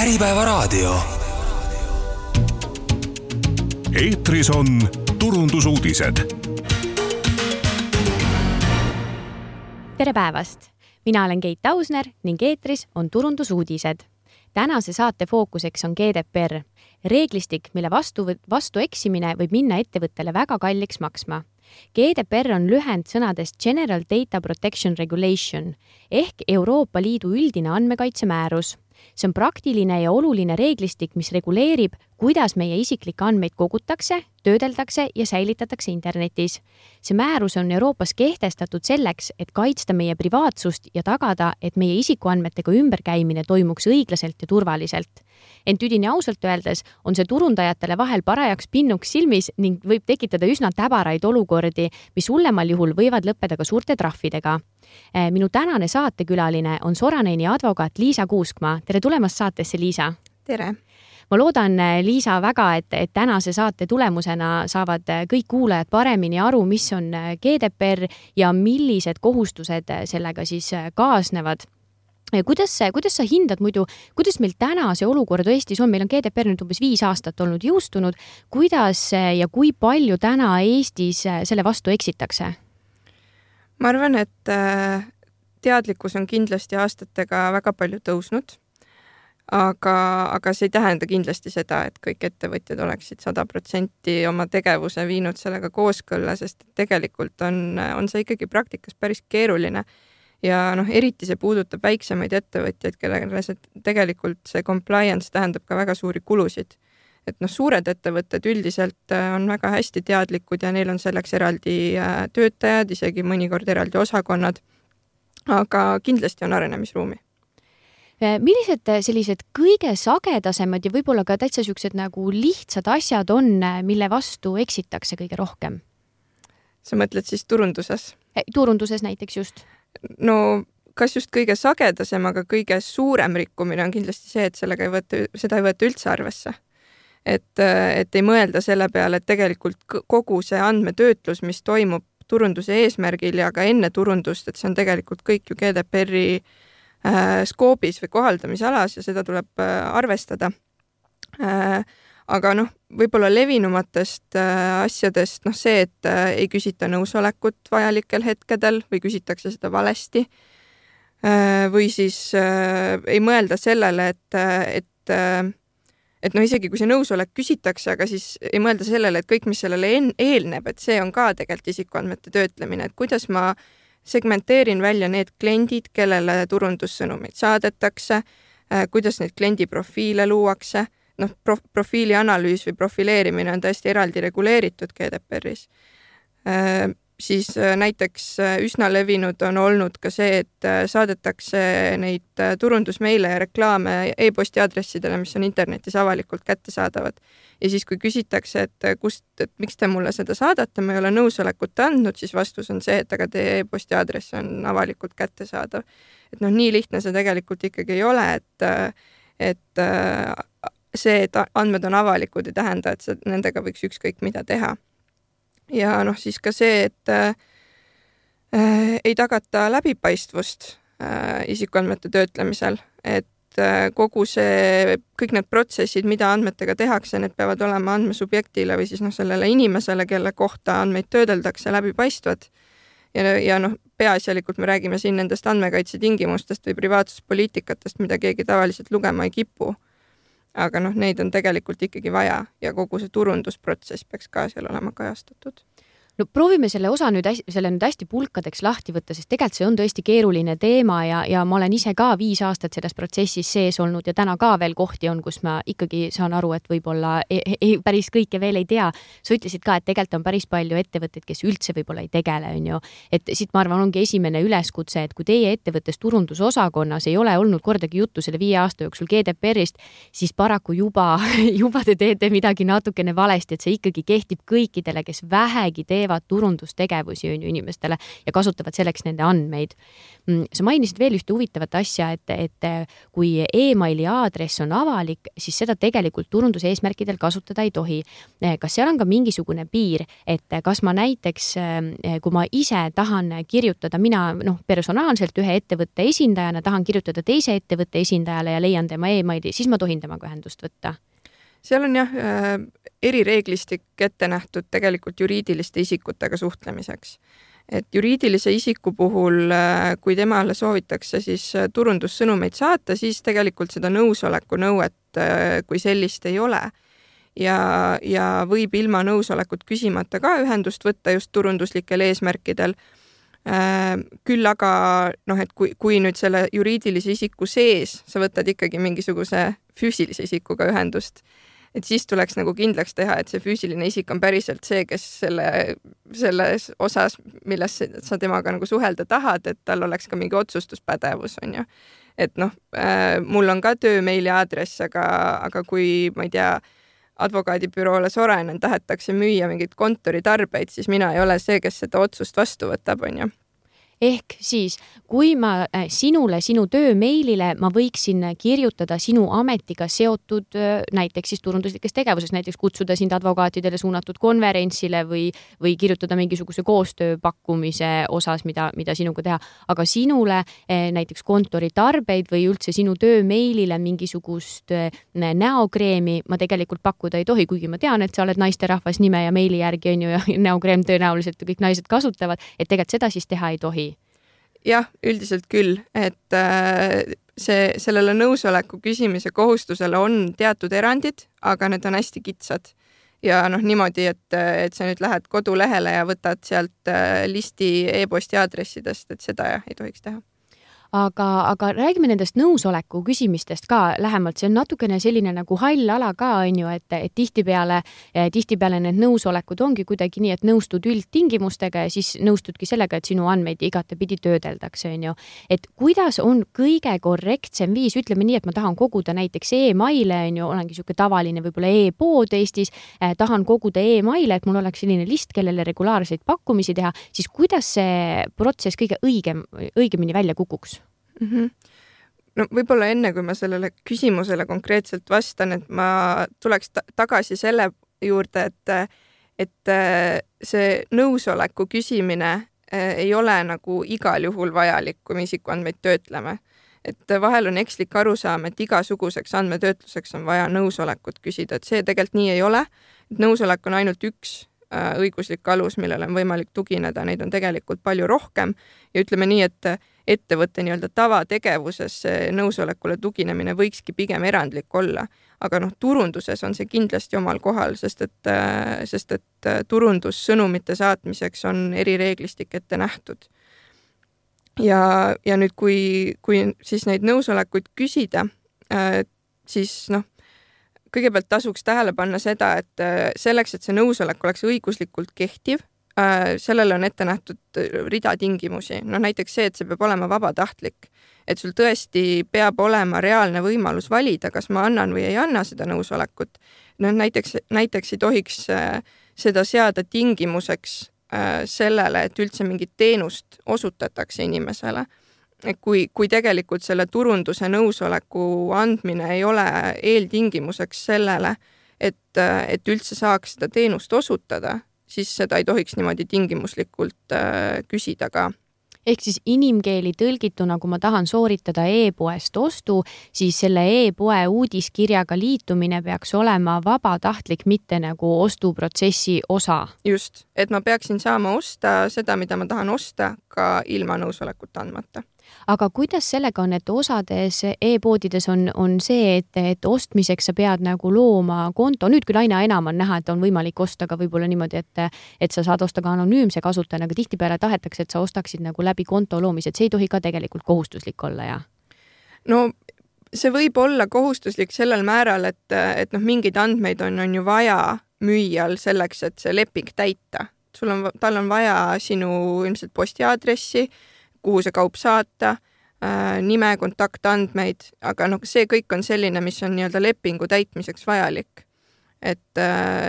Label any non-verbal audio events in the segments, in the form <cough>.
Äripäevaraadio. eetris on turundusuudised. tere päevast, mina olen Keit Ausner ning eetris on turundusuudised. tänase saate fookuseks on GDPR, reeglistik, mille vastu, vastu eksimine võib minna ettevõttele väga kalliks maksma GDPR on lühend sõnadest General Data Protection Regulation ehk Euroopa Liidu üldine andmekaitsemäärus. See on praktiline ja oluline reeglistik, mis reguleerib, kuidas meie isiklikke andmeid kogutakse, töödeldakse ja säilitatakse internetis. see määrus on Euroopas kehtestatud selleks, et kaitsta meie privaatsust ja tagada, et meie isikuandmetega ümberkäimine toimuks õiglaselt ja turvaliselt. ent üdini ausalt öeldes on see turundajatele vahel parajaks pinnuks silmis ning võib tekitada üsna täbaraid olukordi, mis hullemal juhul võivad lõppeda ka suurte trahvidega. Eh, minu tänane saatekülaline on Soraneini advokaat Liisa Kuuskmaa. tere tulemast saatesse, Liisa! tere! ma loodan, Liisa, väga, et, et tänase saate tulemusena saavad kõik kuulajad paremini aru, mis on GDPR ja millised kohustused sellega siis kaasnevad kuidas, kuidas sa hindad muidu, kuidas meil täna see olukord Eestis on, meil on GDPR nüüd umbes viis aastat olnud jõustunud, kuidas ja kui palju täna Eestis selle vastu eksitakse? Ma arvan, et äh, teadlikkus on kindlasti aastatega väga palju tõusnud aga, aga see ei tähenda kindlasti seda, et kõik ettevõtjad oleksid sada protsenti oma tegevuse viinud sellega kooskõlla, sest tegelikult on, on see ikkagi praktikas päris keeruline. ja noh, eriti see puudutab väiksemaid ettevõtjaid, kellele see tegelikult see compliance tähendab ka väga suuri kulusid. Et noh, suured ettevõtted üldiselt äh, on väga hästi teadlikud ja neil on selleks eraldi äh, töötajad, isegi mõnikord eraldi osakonnad. aga kindlasti on arenemisruumi Äh, millised sellised kõige sagedasemad ja võib-olla ka täitsa niisugused nagu lihtsad asjad on, mille vastu eksitakse kõige rohkem? sa mõtled siis turunduses? turunduses näiteks just. no kas just kõige sagedasem, aga kõige suurem rikkumine on kindlasti see, et sellega ei võeta, seda ei võeta üldse arvesse. Et, et ei mõelda selle peale, et tegelikult kogu see andmetöötlus, mis toimub turunduse eesmärgil ja ka enne turundust, et see on tegelikult kõik ju GDPR-i äh, skoobis või kohaldamisalas ja seda tuleb äh, arvestada äh,. aga noh, võib-olla levinumatest äh, asjadest noh, see, et äh, ei küsita nõusolekut vajalikel hetkedel või küsitakse seda valesti äh,. või siis äh, ei mõelda sellele, et, et äh, et noh, isegi kui see nõusolek küsitakse, aga siis ei mõelda sellele, et kõik, mis sellele eelneb, et see on ka tegelikult isikuandmete töötlemine, et kuidas ma segmenteerin välja need kliendid, kellele turundussõnumeid saadetakse, äh, kuidas neid kliendi profiile luuakse, noh, prof-, profiili analüüs või profileerimine on täiesti eraldi reguleeritud GDPR-is äh, siis äh, näiteks äh, üsna levinud on olnud ka see, et äh, saadetakse neid turundusmeile ja reklaame e-posti aadressidele, mis on internetis avalikult kättesaadavad. ja siis, kui küsitakse, et kust, et miks te mulle seda saadate, ma ei ole nõusolekut andnud, siis vastus on see, et aga teie e-posti aadress on avalikult kättesaadav. et noh, nii lihtne see tegelikult ikkagi ei ole, et, et see, et andmed on avalikud, ei tähenda, et nendega võiks ükskõik mida teha ja noh, siis ka see, et äh, ei tagata läbipaistvust äh, isikuandmete töötlemisel, et äh, kogu see, kõik need protsessid, mida andmetega tehakse, need peavad olema andmesubjektile või siis noh, sellele inimesele, kelle kohta andmeid töödeldakse, läbipaistvad. ja, ja noh, peaasjalikult me räägime siin nendest andmekaitse tingimustest või privaatsuspoliitikatest, mida keegi tavaliselt lugema ei kipu aga noh, neid on tegelikult ikkagi vaja ja kogu see turundusprotsess peaks ka seal olema kajastatud no proovime selle osa nüüd, selle nüüd hästi pulkadeks lahti võtta, sest tegelikult see on tõesti keeruline teema ja, ja ma olen ise ka viis aastat selles protsessis sees olnud ja täna ka veel kohti on, kus ma ikkagi saan aru, et võib-olla ei, ei, päris kõike veel ei tea. sa ütlesid ka, et tegelikult on päris palju ettevõtteid, kes üldse võib-olla ei tegele, on ju. et siit ma arvan, ongi esimene üleskutse, et kui teie ettevõttes turundusosakonnas ei ole olnud kordagi juttu selle viie aasta jooksul GDPR-ist, siis paraku juba, <laughs> juba te teete midagi natukene valesti, et see ikkagi kehtib kõikidele, kes vähegi teevad teevad turundustegevusi on ju inimestele ja kasutavad selleks nende andmeid. Mm, sa mainisid veel ühte huvitavat asja, et, et kui emaili aadress on avalik, siis seda tegelikult turunduse eesmärkidel kasutada ei tohi. kas seal on ka mingisugune piir, et kas ma näiteks, kui ma ise tahan kirjutada, mina noh, personaalselt ühe ettevõtte esindajana tahan kirjutada teise ettevõtte esindajale ja leian tema emaili, siis ma tohin temaga ühendust võtta seal on jah äh, erireeglistik ette nähtud tegelikult juriidiliste isikutega suhtlemiseks. et juriidilise isiku puhul, äh, kui temale soovitakse siis äh, turundussõnumeid saata, siis tegelikult seda nõusoleku nõuet kui sellist ei ole. ja, ja võib ilma nõusolekut küsimata ka ühendust võtta just turunduslikel eesmärkidel küll aga noh, et kui, kui nüüd selle juriidilise isiku sees sa võtad ikkagi mingisuguse füüsilise isikuga ühendust, et siis tuleks nagu kindlaks teha, et see füüsiline isik on päriselt see, kes selle, selles osas, milles sa temaga nagu suhelda tahad, et tal oleks ka mingi otsustuspädevus, on ju. et noh äh,, mul on ka töö meiliaadress, aga, aga kui ma ei tea, advokaadibüroole Sorainen tahetakse müüa mingeid kontoritarbeid, siis mina ei ole see, kes seda otsust vastu võtab, on ju ehk siis, kui ma äh, sinule, sinu töömeilile, ma võiksin kirjutada sinu ametiga seotud äh, näiteks siis turunduslikes tegevuses, näiteks kutsuda sind advokaatidele suunatud konverentsile või, või kirjutada mingisuguse koostööpakkumise osas, mida, mida sinuga teha, aga sinule äh, näiteks kontoritarbeid või üldse sinu töömeilile mingisugust näokreemi ma tegelikult pakkuda ei tohi, kuigi ma tean, et sa oled naisterahvas nime ja meili järgi on ju ja <laughs> näokreem tõenäoliselt kõik naised kasutavad, et tegelikult seda siis teha ei tohi jah, üldiselt küll, et äh, see, sellele nõusoleku küsimise kohustusele on teatud erandid, aga need on hästi kitsad. ja noh, niimoodi, et, et sa nüüd lähed kodulehele ja võtad sealt äh, listi e-posti aadressidest, et seda jah, ei tohiks teha aga, aga räägime nendest nõusoleku küsimistest ka lähemalt, see on natukene selline nagu hall ala ka, on ju, et, et tihtipeale, eh, tihtipeale need nõusolekud ongi kuidagi nii, et nõustud üldtingimustega ja siis nõustudki sellega, et sinu andmeid igatepidi töödeldakse, on ju. et kuidas on kõige korrektsem viis, ütleme nii, et ma tahan koguda näiteks emaile, on ju, olengi niisugune tavaline võib-olla e-pood Eestis eh,, tahan koguda emaile, et mul oleks selline list, kellele regulaarseid pakkumisi teha, siis kuidas see protsess kõige õigem, õigemini välja kukuks? Mm. -hmm no võib-olla enne, kui ma sellele küsimusele konkreetselt vastan, et ma tuleks ta tagasi selle juurde, et, et see nõusoleku küsimine eh, ei ole nagu igal juhul vajalik, kui me isikuandmeid töötleme. et vahel on ekslik arusaam, et igasuguseks andmetöötluseks on vaja nõusolekut küsida, et see tegelikult nii ei ole. nõusolek on ainult üks õiguslik alus, millele on võimalik tugineda, neid on tegelikult palju rohkem ja ütleme nii, et ettevõtte nii-öelda tavategevuses nõusolekule tuginemine võikski pigem erandlik olla. aga noh, turunduses on see kindlasti omal kohal, sest et, sest et turundussõnumite saatmiseks on erireeglistik ette nähtud. ja, ja nüüd, kui, kui siis neid nõusolekuid küsida, siis noh, kõigepealt tasuks tähele panna seda, et selleks, et see nõusolek oleks õiguslikult kehtiv, Äh, sellele on ette nähtud äh, rida tingimusi, noh näiteks see, et see peab olema vabatahtlik. et sul tõesti peab olema reaalne võimalus valida, kas ma annan või ei anna seda nõusolekut. noh näiteks, näiteks ei tohiks äh, seda seada tingimuseks sellele, et üldse mingit teenust osutatakse inimesele. Kui, kui tegelikult selle turunduse nõusoleku andmine ei ole eeltingimuseks sellele, et, et üldse saaks seda teenust osutada siis seda ei tohiks niimoodi tingimuslikult äh, küsida ka. Ehk siis inimkeeli tõlgituna, kui ma tahan sooritada e-poest ostu, siis selle e-poe uudiskirjaga liitumine peaks olema vabatahtlik, mitte nagu ostuprotsessi osa. just, et ma peaksin saama osta seda, mida ma tahan osta, ka ilma nõusolekut andmata aga kuidas sellega on, et osades e-poodides on, on see, et, et ostmiseks sa pead nagu looma konto, nüüd küll aina enam on näha, et on võimalik osta ka võib-olla niimoodi, et, et sa saad osta ka anonüümse kasutajana, aga tihtipeale tahetakse, et sa ostaksid nagu läbi konto loomise, et see ei tohi ka tegelikult kohustuslik olla, jah? no see võib olla kohustuslik sellel määral, et, et noh, mingeid andmeid on, on ju vaja müüjal selleks, et see leping täita. sul on, tal on vaja sinu ilmselt postiaadressi kuhu see kaup saata, äh, nime, kontaktandmeid, aga noh, see kõik on selline, mis on nii-öelda lepingu täitmiseks vajalik. et,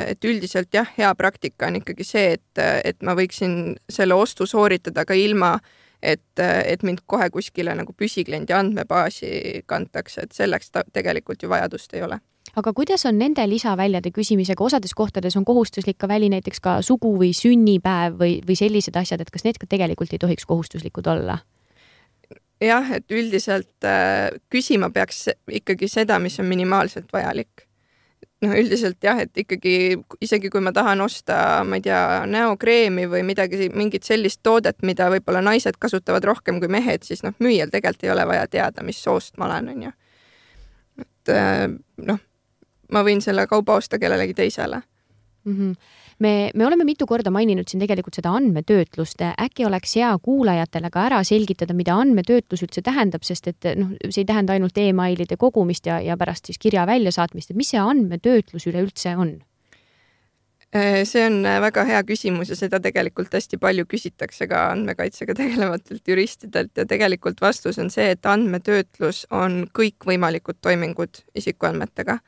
et üldiselt jah, hea praktika on ikkagi see, et, et ma võiksin selle ostu sooritada ka ilma, et, et mind kohe kuskile nagu püsikliendi andmebaasi kantakse, et selleks ta tegelikult ju vajadust ei ole aga kuidas on nende lisaväljade küsimisega, osades kohtades on kohustuslik ka väli, näiteks ka sugu või sünnipäev või, või sellised asjad, et kas need ka tegelikult ei tohiks kohustuslikud olla? jah, et üldiselt äh, küsima peaks ikkagi seda, mis on minimaalselt vajalik. noh, üldiselt jah, et ikkagi isegi kui ma tahan osta, ma ei tea, näokreemi või midagi, mingit sellist toodet, mida võib-olla naised kasutavad rohkem kui mehed, siis noh, müüjal tegelikult ei ole vaja teada, mis soost ma olen, onju. et äh, noh ma võin selle kauba osta kellelegi teisele mm. -hmm. me, me oleme mitu korda maininud siin tegelikult seda andmetöötlust, äkki oleks hea kuulajatele ka ära selgitada, mida andmetöötlus üldse tähendab, sest et noh, see ei tähenda ainult emailide kogumist ja, ja pärast siis kirja väljasaatmist, et mis see andmetöötlus üleüldse on? Äh, see on äh, väga hea küsimus ja seda tegelikult hästi palju küsitakse ka andmekaitsega tegelevatelt juristidelt ja tegelikult vastus on see, et andmetöötlus on kõikvõimalikud toimingud isikuandmetega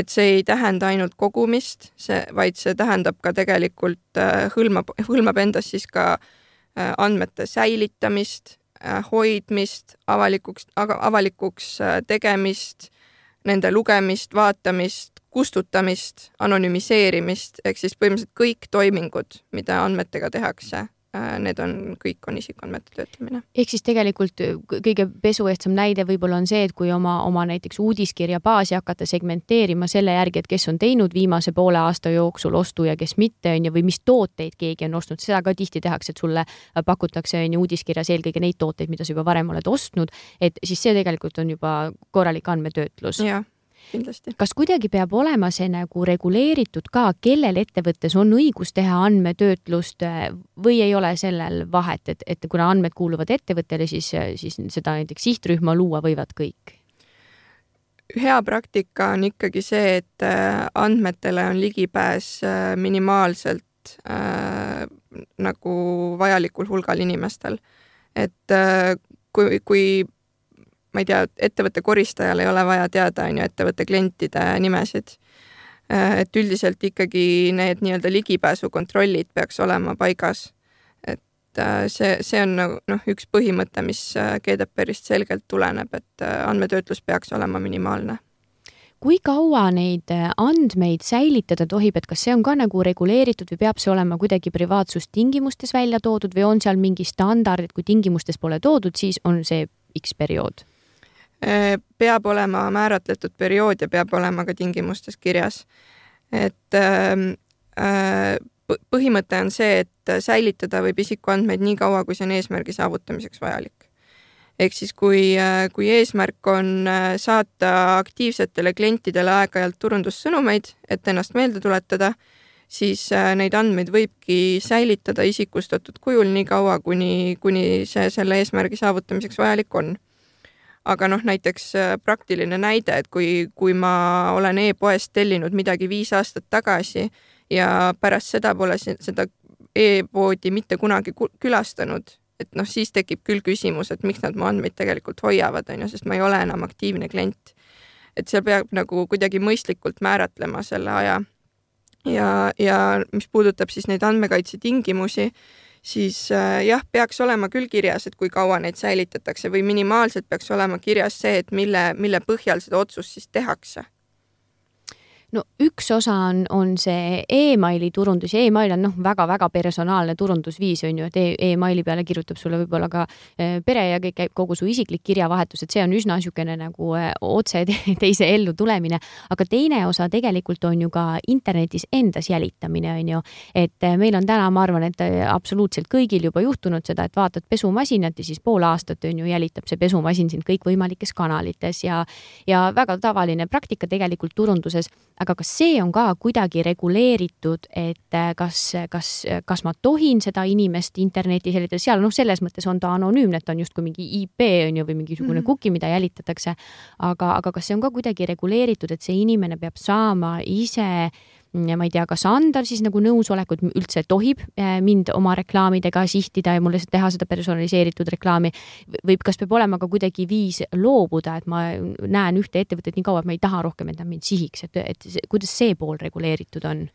et see ei tähenda ainult kogumist, see, vaid see tähendab ka tegelikult, äh, hõlmab, hõlmab endas siis ka äh, andmete säilitamist, äh, hoidmist, avalikuks, avalikuks tegemist, nende lugemist, vaatamist, kustutamist, anonüümiseerimist, ehk siis põhimõtteliselt kõik toimingud, mida andmetega tehakse need on, kõik on isikuandmete töötlemine. ehk siis tegelikult äh, kõige pesuehtsam näide võib-olla on see, et kui oma, oma näiteks uudiskirja baasi hakata segmenteerima selle järgi, et kes on teinud viimase poole aasta jooksul ostu ja kes mitte, on ju, või mis tooteid keegi on ostnud, seda ka tihti tehakse, et sulle pakutakse, on ju, uudiskirjas eelkõige neid tooteid, mida sa juba varem oled ostnud, et siis see tegelikult on juba korralik andmetöötlus. jah kindlasti. kas kuidagi peab olema see nagu reguleeritud ka, kellel ettevõttes on õigus teha andmetöötlust äh, või ei ole sellel vahet, et, et kuna andmed kuuluvad ettevõttele, siis, siis seda näiteks sihtrühma luua võivad kõik? hea praktika on ikkagi see, et äh, andmetele on ligipääs äh, minimaalselt äh, nagu vajalikul hulgal inimestel. et äh, kui, kui ma ei tea, ettevõtte koristajal ei ole vaja teada, on ju, ettevõtte klientide nimesid. Äh, et üldiselt ikkagi need nii-öelda ligipääsukontrollid peaks olema paigas. et äh, see, see on nagu noh, üks põhimõte, mis äh, GDPR-ist selgelt tuleneb, et andmetöötlus peaks olema minimaalne kui kaua neid andmeid säilitada tohib, et kas see on ka nagu reguleeritud või peab see olema kuidagi privaatsustingimustes välja toodud või on seal mingi standard, et kui tingimustes pole toodud, siis on see X periood? Äh, peab olema määratletud periood ja peab olema ka tingimustes kirjas. et ähm, äh, põhimõte on see, et säilitada võib isikuandmeid nii kaua, kui see on eesmärgi saavutamiseks vajalik. ehk siis, kui, äh, kui eesmärk on saata aktiivsetele klientidele aeg-ajalt turundussõnumeid, et ennast meelde tuletada, siis neid andmeid võibki säilitada isikustatud kujul nii kaua, kuni, kuni see selle eesmärgi saavutamiseks vajalik on aga noh, näiteks äh, praktiline näide, et kui, kui ma olen e-poest tellinud midagi viis aastat tagasi ja pärast seda pole seda e-poodi mitte kunagi külastanud, et noh, siis tekib küll küsimus, et miks nad mu andmeid tegelikult hoiavad, on ju, sest ma ei ole enam aktiivne klient. et seal peab nagu kuidagi mõistlikult määratlema selle aja. ja, ja mis puudutab siis neid andmekaitse tingimusi, siis äh, jah, peaks olema küll kirjas, et kui kaua neid säilitatakse või minimaalselt peaks olema kirjas see, et mille, mille põhjal seda otsust siis tehakse no üks osa on, on see emaili turundus ja email on noh, väga-väga personaalne turundusviis on ju, et e emaili peale kirjutab sulle võib-olla ka e, pere ja kõik käib kogu su isiklik kirjavahetus, et see on üsna niisugune nagu e, otse <laughs> teise ellu tulemine. aga teine osa tegelikult on ju ka internetis endas jälitamine on ju, et e, meil on täna, ma arvan, et absoluutselt kõigil juba juhtunud seda, et vaatad pesumasinat ja siis pool aastat on ju jälitab see pesumasin sind kõikvõimalikes kanalites ja ja väga tavaline praktika tegelikult turunduses aga kas see on ka kuidagi reguleeritud, et äh, kas, kas, kas ma tohin seda inimest internetis jälida, seal noh, selles mõttes on ta anonüümne, et ta on justkui mingi IP on ju või mingisugune mm -hmm. cookie, mida jälitatakse. aga, aga kas see on ka kuidagi reguleeritud, et see inimene peab saama ise ma ei tea, kas anda siis nagu nõusolekut, üldse tohib mind oma reklaamidega sihtida ja mulle teha seda personaliseeritud reklaami või kas peab olema ka kuidagi viis loobuda, et ma näen ühte ettevõtet nii kaua, et ma ei taha rohkem, et nad mind sihiks, et, et kuidas see pool reguleeritud on?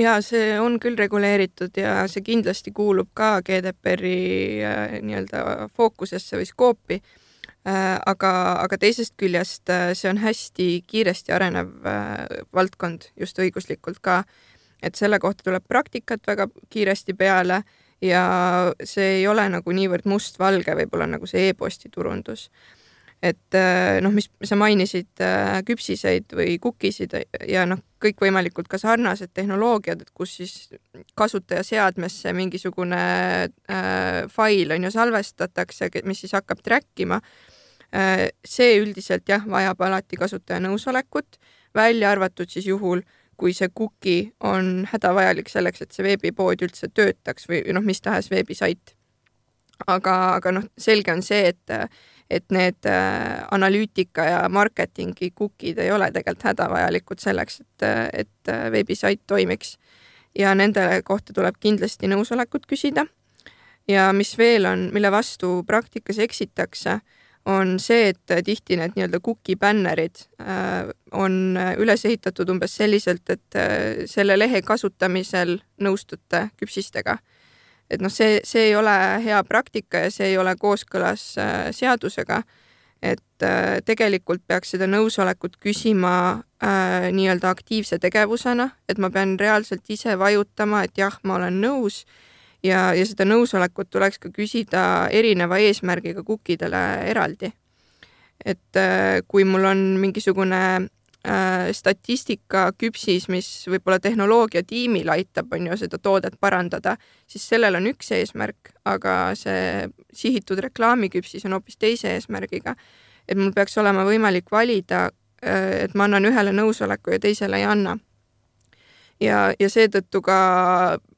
ja see on küll reguleeritud ja see kindlasti kuulub ka GDPR-i äh, nii-öelda fookusesse või skoopi äh,. Aga, aga teisest küljest äh, see on hästi kiiresti arenev äh, valdkond just õiguslikult ka, et selle kohta tuleb praktikat väga kiiresti peale ja see ei ole nagu niivõrd mustvalge, võib-olla nagu see e-posti turundus et äh, noh, mis sa mainisid äh, küpsiseid või kukisid ja noh, kõikvõimalikult ka sarnased tehnoloogiad, et kus siis kasutaja seadmesse mingisugune äh, fail on ju salvestatakse, mis siis hakkab track ima äh,. see üldiselt jah, vajab alati kasutaja nõusolekut, välja arvatud siis juhul, kui see cookie on hädavajalik selleks, et see veebipood üldse töötaks või noh, mis tahes veebisait. aga, aga noh, selge on see, et et need äh, analüütika ja marketingi cookie'd ei ole tegelikult hädavajalikud selleks, et, et äh, veebisait toimiks. ja nende kohta tuleb kindlasti nõusolekut küsida. ja mis veel on, mille vastu praktikas eksitakse, on see, et tihti need nii-öelda cookie bännerid äh, on üles ehitatud umbes selliselt, et selle lehe kasutamisel nõustute küpsistega et noh, see, see ei ole hea praktika ja see ei ole kooskõlas äh, seadusega. et äh, tegelikult peaks seda nõusolekut küsima äh, nii-öelda aktiivse tegevusena, et ma pean reaalselt ise vajutama, et jah, ma olen nõus ja, ja seda nõusolekut tuleks ka küsida erineva eesmärgiga kukkidele eraldi. et äh, kui mul on mingisugune statistika küpsis, mis võib-olla tehnoloogiatiimil aitab, on ju, seda toodet parandada, siis sellel on üks eesmärk, aga see sihitud reklaamiküpsis on hoopis teise eesmärgiga. et mul peaks olema võimalik valida, äh, et ma annan ühele nõusoleku ja teisele ei anna. ja, ja seetõttu ka äh,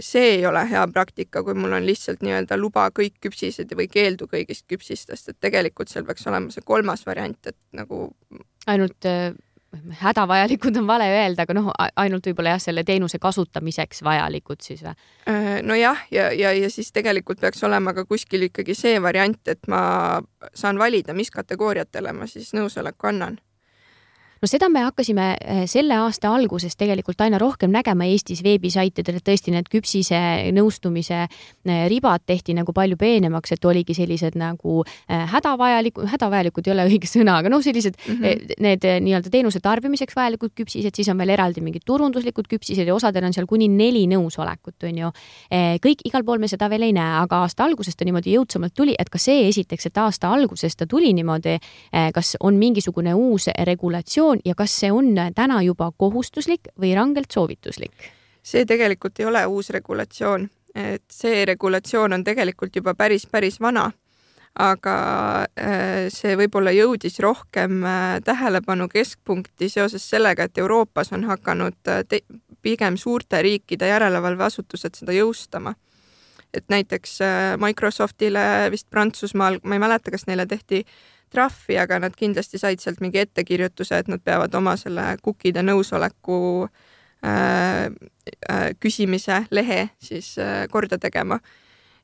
see ei ole hea praktika, kui mul on lihtsalt nii-öelda luba kõik küpsised või keeldu kõigist küpsistest, et tegelikult seal peaks olema see kolmas variant, et nagu ainult äh, hädavajalikud on vale öelda, aga noh, ainult võib-olla jah, selle teenuse kasutamiseks vajalikud siis või? Äh, nojah, ja, ja, ja siis tegelikult peaks olema ka kuskil ikkagi see variant, et ma saan valida, mis kategooriatele ma siis nõusoleku annan no seda me hakkasime eh, selle aasta alguses tegelikult aina rohkem nägema Eestis veebisaitidel, et tõesti need küpsise nõustumise eh, ribad tehti nagu palju peenemaks, et oligi sellised nagu eh, hädavajalikud, hädavajalikud ei ole õige sõna, aga noh, sellised mm -hmm. need nii-öelda teenuse tarbimiseks vajalikud küpsised, siis on veel eraldi mingid turunduslikud küpsised ja osadel on seal kuni neli nõusolekut, on ju. kõik, igal pool me seda veel ei näe, aga aasta algusest ta niimoodi jõudsamalt tuli, et ka see esiteks, et aasta algusest ta tuli niimoodi, kas on mingisugune uus regulatsioon, regulatsioon ja kas see on täna juba kohustuslik või rangelt soovituslik? see tegelikult ei ole uus regulatsioon, et see regulatsioon on tegelikult juba päris, päris vana aga äh, see võib-olla jõudis rohkem äh, tähelepanu keskpunkti seoses sellega, et Euroopas on hakanud äh, pigem suurte riikide järelevalveasutused seda jõustama. et näiteks Microsoftile vist Prantsusmaal, ma ei mäleta, kas neile tehti trahvi, aga nad kindlasti said sealt mingi ettekirjutuse, et nad peavad oma selle cookie'de nõusoleku äh, äh, küsimise lehe siis äh, korda tegema.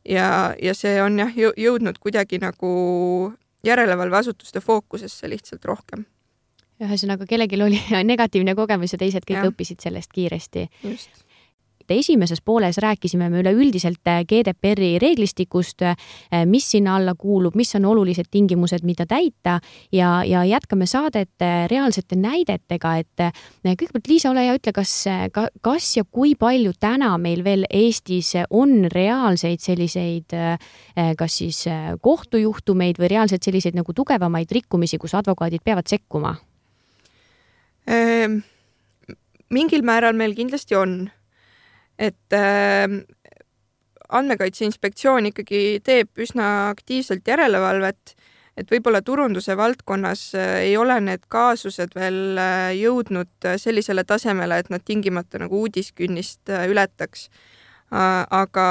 ja, ja see on jah jõudnud kuidagi nagu järelevalveasutuste fookusesse lihtsalt rohkem ühesõnaga, kellelgi oli <laughs> negatiivne kogemus ja teised kõik ja. õppisid sellest kiiresti. Et esimeses pooles rääkisime me üleüldiselt äh, GDPR-i reeglistikust, äh, mis sinna alla kuulub, mis on olulised tingimused, mida täita ja, ja jätkame saadet äh, reaalsete näidetega, et kõigepealt Liisa, ole hea, ütle, kas, kas ja kui palju täna meil veel Eestis on reaalseid selliseid kas siis kohtujuhtumeid või reaalselt selliseid nagu tugevamaid rikkumisi, kus advokaadid peavad sekkuma? Mingil määral meil kindlasti on et äh, andmekaitse Inspektsioon ikkagi teeb üsna aktiivselt järelevalvet, et võib-olla turunduse valdkonnas äh, ei ole need kaasused veel äh, jõudnud äh, sellisele tasemele, et nad tingimata nagu uudiskünnist ületaks. aga,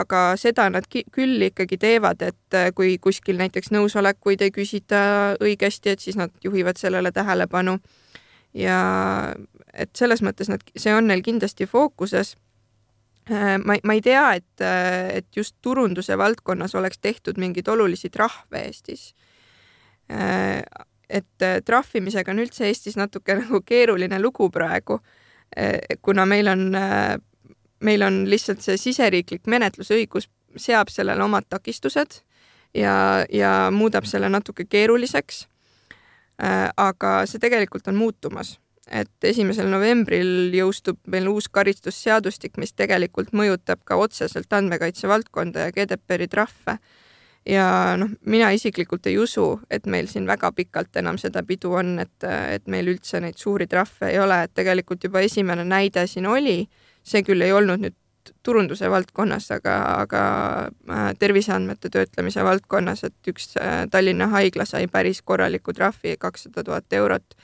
aga seda nad küll ikkagi teevad, et kui kuskil näiteks nõusolekuid ei küsita õigesti, et siis nad juhivad sellele tähelepanu ja et selles mõttes nad, see on neil kindlasti fookuses ma, ma ei tea, et, äh, et just turunduse valdkonnas oleks tehtud mingeid olulisi trahve Eestis. Äh, et trahvimisega on üldse Eestis natuke <laughs> nagu keeruline lugu praegu, kuna meil on, meil on lihtsalt see siseriiklik menetlusõigus seab sellele omad takistused ja, ja muudab selle natuke keeruliseks. aga see tegelikult on muutumas et esimesel novembril jõustub meil uus karistusseadustik, mis tegelikult mõjutab ka otseselt andmekaitse valdkonda ja GDPR-i trahve. ja noh, mina isiklikult ei usu, et meil siin väga pikalt enam seda pidu on, et, et meil üldse neid suuri trahve ei ole, et tegelikult juba esimene näide siin oli, see küll ei olnud nüüd turunduse valdkonnas, aga, aga äh, terviseandmete töötlemise valdkonnas, et üks äh, Tallinna haigla sai päris korraliku trahvi, kakssada tuhat eurot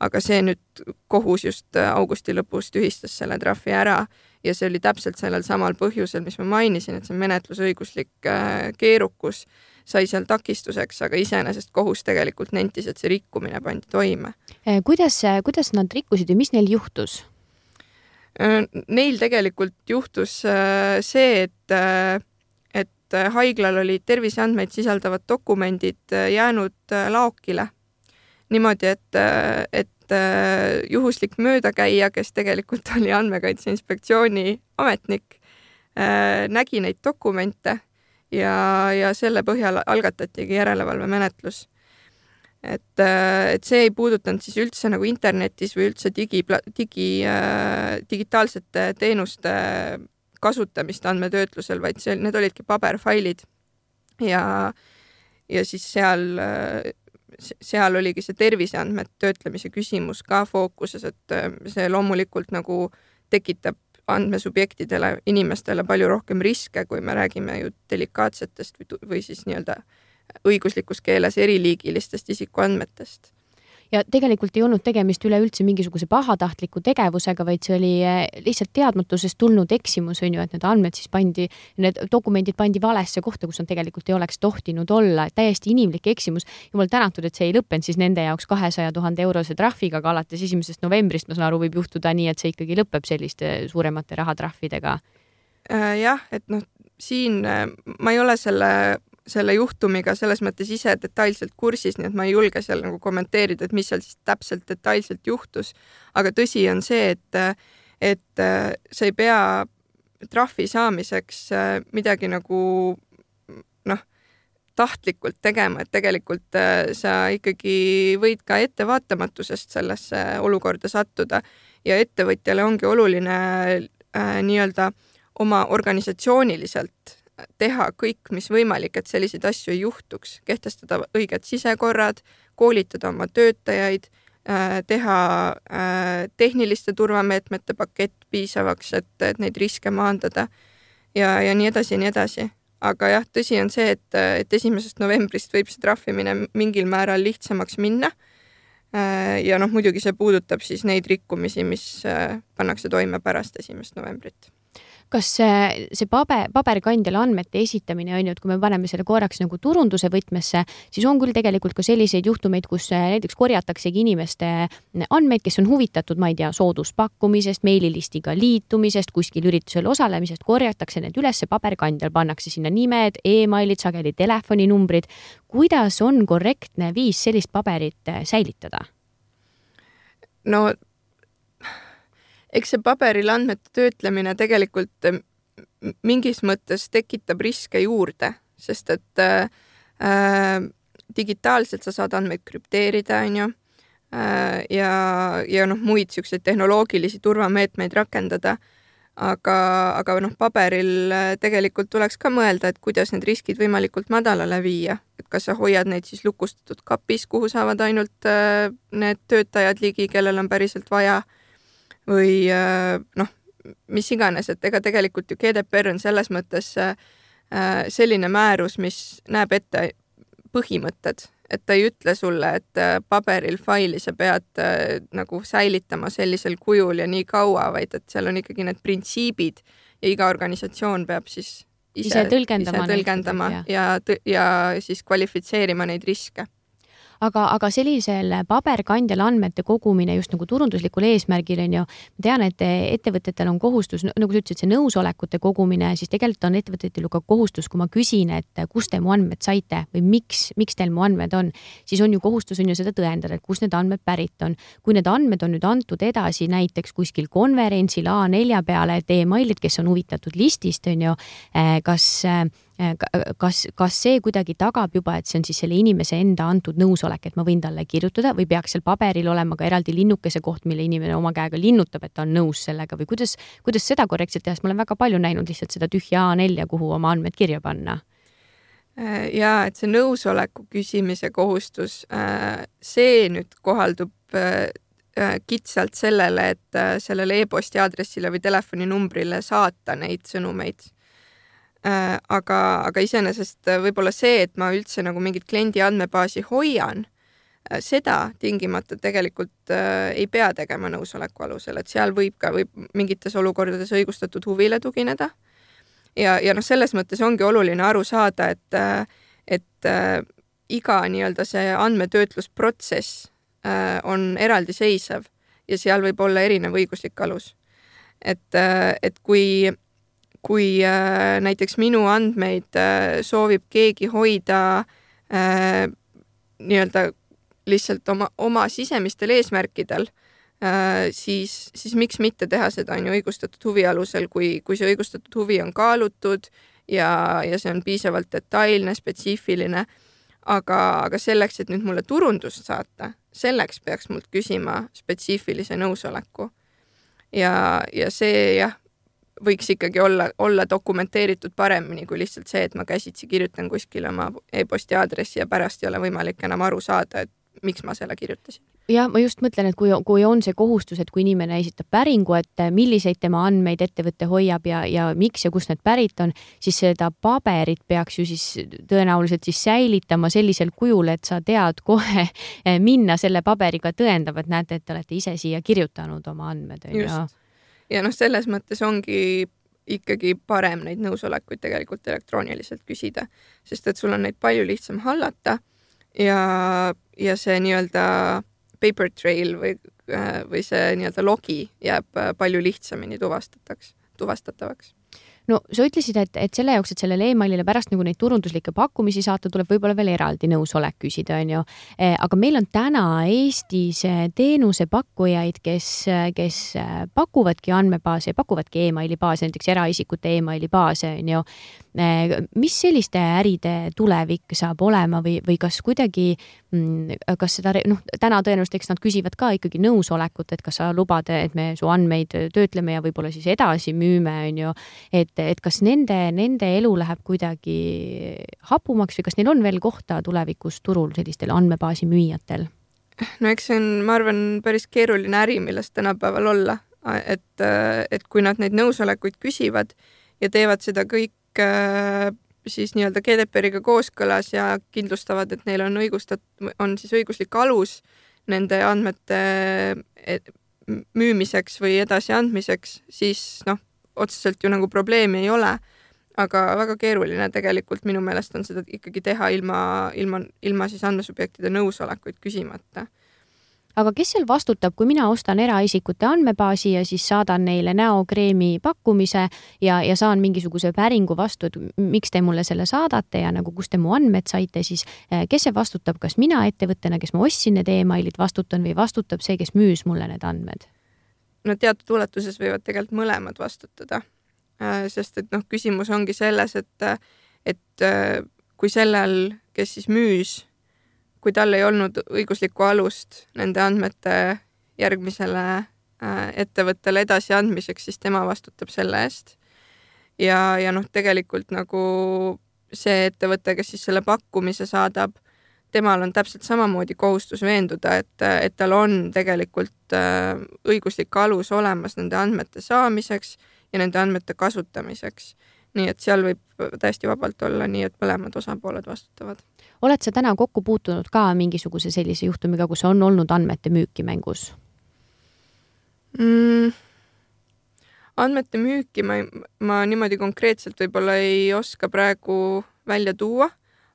aga see nüüd kohus just äh, augusti lõpus tühistas selle trahvi ära ja see oli täpselt sellel samal põhjusel, mis ma mainisin, et see menetlusõiguslik äh, keerukus sai seal takistuseks, aga iseenesest kohus tegelikult nentis, et see rikkumine pandi toime. Äh, kuidas, kuidas nad rikkusid ja mis neil juhtus? Neil tegelikult juhtus see, et, et haiglal olid terviseandmeid sisaldavad dokumendid jäänud laokile niimoodi, et, et juhuslik möödakäija, kes tegelikult oli Andmekaitse Inspektsiooni ametnik, nägi neid dokumente ja, ja selle põhjal algatatigi järelevalvemenetlus. et, et see ei puudutanud siis üldse nagu internetis või üldse digi, digi, digitaalsete teenuste kasutamist andmetöötlusel, vaid see, need olidki paberfailid ja, ja siis seal seal oligi see terviseandmete töötlemise küsimus ka fookuses, et äh, see loomulikult nagu tekitab andmesubjektidele, inimestele palju rohkem riske, kui me räägime ju delikaatsetest või, või siis nii-öelda õiguslikus keeles eriliigilistest isikuandmetest ja tegelikult ei olnud tegemist üleüldse mingisuguse pahatahtliku tegevusega, vaid see oli eh, lihtsalt teadmatusest tulnud eksimus, on ju, et need andmed siis pandi, need dokumendid pandi valesse kohta, kus nad tegelikult ei oleks tohtinud olla, täiesti inimlik eksimus. jumal tänatud, et see ei lõppenud siis nende jaoks kahesaja tuhande eurose trahviga, aga alates esimesest novembrist, ma saan aru, võib juhtuda nii, et see ikkagi lõpeb selliste suuremate rahatrahvidega. Äh, jah, et noh, siin äh, ma ei ole selle selle juhtumiga selles mõttes ise detailselt kursis, nii et ma ei julge seal nagu kommenteerida, et mis seal siis täpselt detailselt juhtus. aga tõsi on see, et, et sa ei pea trahvi saamiseks äh, midagi nagu noh, tahtlikult tegema, et tegelikult äh, sa ikkagi võid ka ettevaatamatusest sellesse olukorda sattuda ja ettevõtjale ongi oluline äh, nii-öelda oma organisatsiooniliselt teha kõik, mis võimalik, et selliseid asju ei juhtuks, kehtestada õiged sisekorrad, koolitada oma töötajaid, äh, teha äh, tehniliste turvameetmete pakett piisavaks, et, et neid riske maandada ja, ja nii edasi ja nii edasi. aga jah, tõsi on see, et, et esimesest novembrist võib see trahvimine mingil määral lihtsamaks minna. Äh, ja noh, muidugi see puudutab siis neid rikkumisi, mis pannakse toime pärast esimest novembrit kas see, see paber, paberkandjale andmete esitamine on ju, et kui me paneme selle korraks nagu turunduse võtmesse, siis on küll tegelikult ka selliseid juhtumeid, kus äh, näiteks korjataksegi inimeste andmeid, kes on huvitatud, ma ei tea, sooduspakkumisest, meililistiga liitumisest, kuskil üritusel osalemisest, korjatakse need üles paberkandjal, pannakse sinna nimed e, emailid, sageli telefoninumbrid. kuidas on korrektne viis sellist paberit äh, säilitada? no eks see paberil andmete töötlemine tegelikult mingis mõttes tekitab riske juurde, sest et äh, äh, digitaalselt sa saad andmeid krüpteerida, on ju äh,, ja, ja noh, muid niisuguseid tehnoloogilisi turvameetmeid rakendada, aga, aga noh, paberil äh, tegelikult tuleks ka mõelda, et kuidas need riskid võimalikult madalale viia, et kas sa hoiad neid siis lukustatud kapis, kuhu saavad ainult need töötajad ligi, kellel on päriselt vaja või äh, noh, mis iganes, et ega tegelikult ju GDPR on selles mõttes äh, selline määrus, mis näeb ette põhimõtted, et ta ei ütle sulle, et äh, paberil faili sa pead nagu säilitama sellisel kujul ja nii kaua, vaid et seal on ikkagi need printsiibid ja iga organisatsioon peab siis ise, ise tõlgendama, ise tõlgendama ja, ja, ja siis kvalifitseerima neid riske aga, aga sellisel paberkandjal andmete kogumine just nagu turunduslikul eesmärgil on ju, ma tean, et ettevõtetel on kohustus, nagu sa ütlesid, see nõusolekute kogumine, siis tegelikult on ettevõtetel ju ka kohustus, kui ma küsin, et kust te mu andmed saite või miks, miks teil mu andmed on, siis on ju kohustus on ju seda tõendada, et kust need andmed pärit on. kui need andmed on nüüd antud edasi näiteks kuskil konverentsil A4 peale, et emailid, kes on huvitatud listist, on ju, eh, kas Äh, kas, kas see kuidagi tagab juba, et see on siis selle inimese enda antud nõusolek, et ma võin talle kirjutada või peaks seal paberil olema ka eraldi linnukese koht, mille inimene oma käega linnutab, et ta on nõus sellega või kuidas, kuidas seda korrektselt teha, sest ma olen väga palju näinud lihtsalt seda tühja A4-ja, kuhu oma andmed kirja panna. Äh, ja et see nõusoleku küsimise kohustus, äh, see nüüd kohaldub kitsalt sellele, et sellele e-posti aadressile või telefoninumbrile saata neid sõnumeid. Äh, aga, aga iseenesest äh, võib-olla see, et ma üldse nagu mingit kliendi andmebaasi hoian, äh, seda tingimata tegelikult äh, ei pea tegema nõusoleku alusel, et seal võib ka, võib mingites olukordades õigustatud huvile tugineda. ja, ja noh, selles mõttes ongi oluline aru saada, et, et äh, iga nii-öelda see andmetöötlusprotsess äh, on eraldiseisev ja seal võib olla erinev õiguslik alus. et, et kui kui äh, näiteks minu andmeid äh, soovib keegi hoida äh, nii-öelda lihtsalt oma, oma sisemistel eesmärkidel äh,, siis, siis miks mitte teha seda, on ju, õigustatud huvi alusel, kui, kui see õigustatud huvi on kaalutud ja, ja see on piisavalt detailne, spetsiifiline. aga, aga selleks, et nüüd mulle turundust saata, selleks peaks mult küsima spetsiifilise nõusoleku. ja, ja see jah võiks ikkagi olla, olla dokumenteeritud paremini kui lihtsalt see, et ma käsitsi kirjutan kuskile oma e-posti aadressi ja pärast ei ole võimalik enam aru saada, et miks ma selle kirjutasin. jah, ma just mõtlen, et kui, kui on see kohustus, et kui inimene esitab päringu, et milliseid tema andmeid ettevõte hoiab ja, ja miks ja kust need pärit on, siis seda paberit peaks ju siis tõenäoliselt siis säilitama sellisel kujul, et sa tead kohe minna selle paberiga tõendama, et näete, et te olete ise siia kirjutanud oma andmed, on ju ja noh, selles mõttes ongi ikkagi parem neid nõusolekuid tegelikult elektrooniliselt küsida, sest et sul on neid palju lihtsam hallata ja, ja see nii-öelda paper trail või, või see nii-öelda logi jääb palju lihtsamini tuvastataks, tuvastatavaks no sa ütlesid, et, et selle jaoks, et sellele emailile pärast nagu neid turunduslikke pakkumisi saata, tuleb võib-olla veel eraldi nõusolek küsida, on ju. Eh, aga meil on täna Eestis eh, teenusepakkujaid, kes, kes eh, pakuvadki andmebaase, pakuvadki emaili baase, näiteks eraisikute emaili baase, on ju mis selliste äride tulevik saab olema või, või kas kuidagi, mm, kas seda noh, täna tõenäoliselt, eks nad küsivad ka ikkagi nõusolekut, et kas sa lubad, et me su andmeid töötleme ja võib-olla siis edasi müüme, on ju. et, et kas nende, nende elu läheb kuidagi hapumaks või kas neil on veel kohta tulevikus turul sellistel andmebaasi müüjatel? no eks see on, ma arvan, päris keeruline äri, milles tänapäeval olla, et, et kui nad neid nõusolekuid küsivad ja teevad seda kõik kõik äh, siis nii-öelda GDPR-iga kooskõlas ja kindlustavad, et neil on õigustat-, on siis õiguslik alus nende andmete e, müümiseks või edasiandmiseks, siis noh, otseselt ju nagu probleemi ei ole. aga väga keeruline tegelikult minu meelest on seda ikkagi teha ilma, ilma, ilma siis andmesubjektide nõusolekuid küsimata aga kes seal vastutab, kui mina ostan eraisikute andmebaasi ja siis saadan neile näokreemi pakkumise ja, ja saan mingisuguse päringu vastu, et miks te mulle selle saadate ja nagu kust te mu andmed saite, siis eh, kes see vastutab, kas mina ettevõttena, kes ma ostsin need emailid, vastutan või vastutab see, kes müüs mulle need andmed? No teatud ulatuses võivad tegelikult mõlemad vastutada. Äh, sest et noh, küsimus ongi selles, et, et äh, kui sellel, kes siis müüs kui tal ei olnud õiguslikku alust nende andmete järgmisele äh, ettevõttele edasiandmiseks, siis tema vastutab selle eest. ja, ja noh, tegelikult nagu see ettevõte, kes siis selle pakkumise saadab, temal on täpselt samamoodi kohustus veenduda, et, et tal on tegelikult äh, õiguslik alus olemas nende andmete saamiseks ja nende andmete kasutamiseks nii et seal võib täiesti vabalt olla nii, et mõlemad osapooled vastutavad. oled sa täna kokku puutunud ka mingisuguse sellise juhtumiga, kus on olnud andmete müüki mängus mm,? andmete müüki ma, ma niimoodi konkreetselt võib-olla ei oska praegu välja tuua,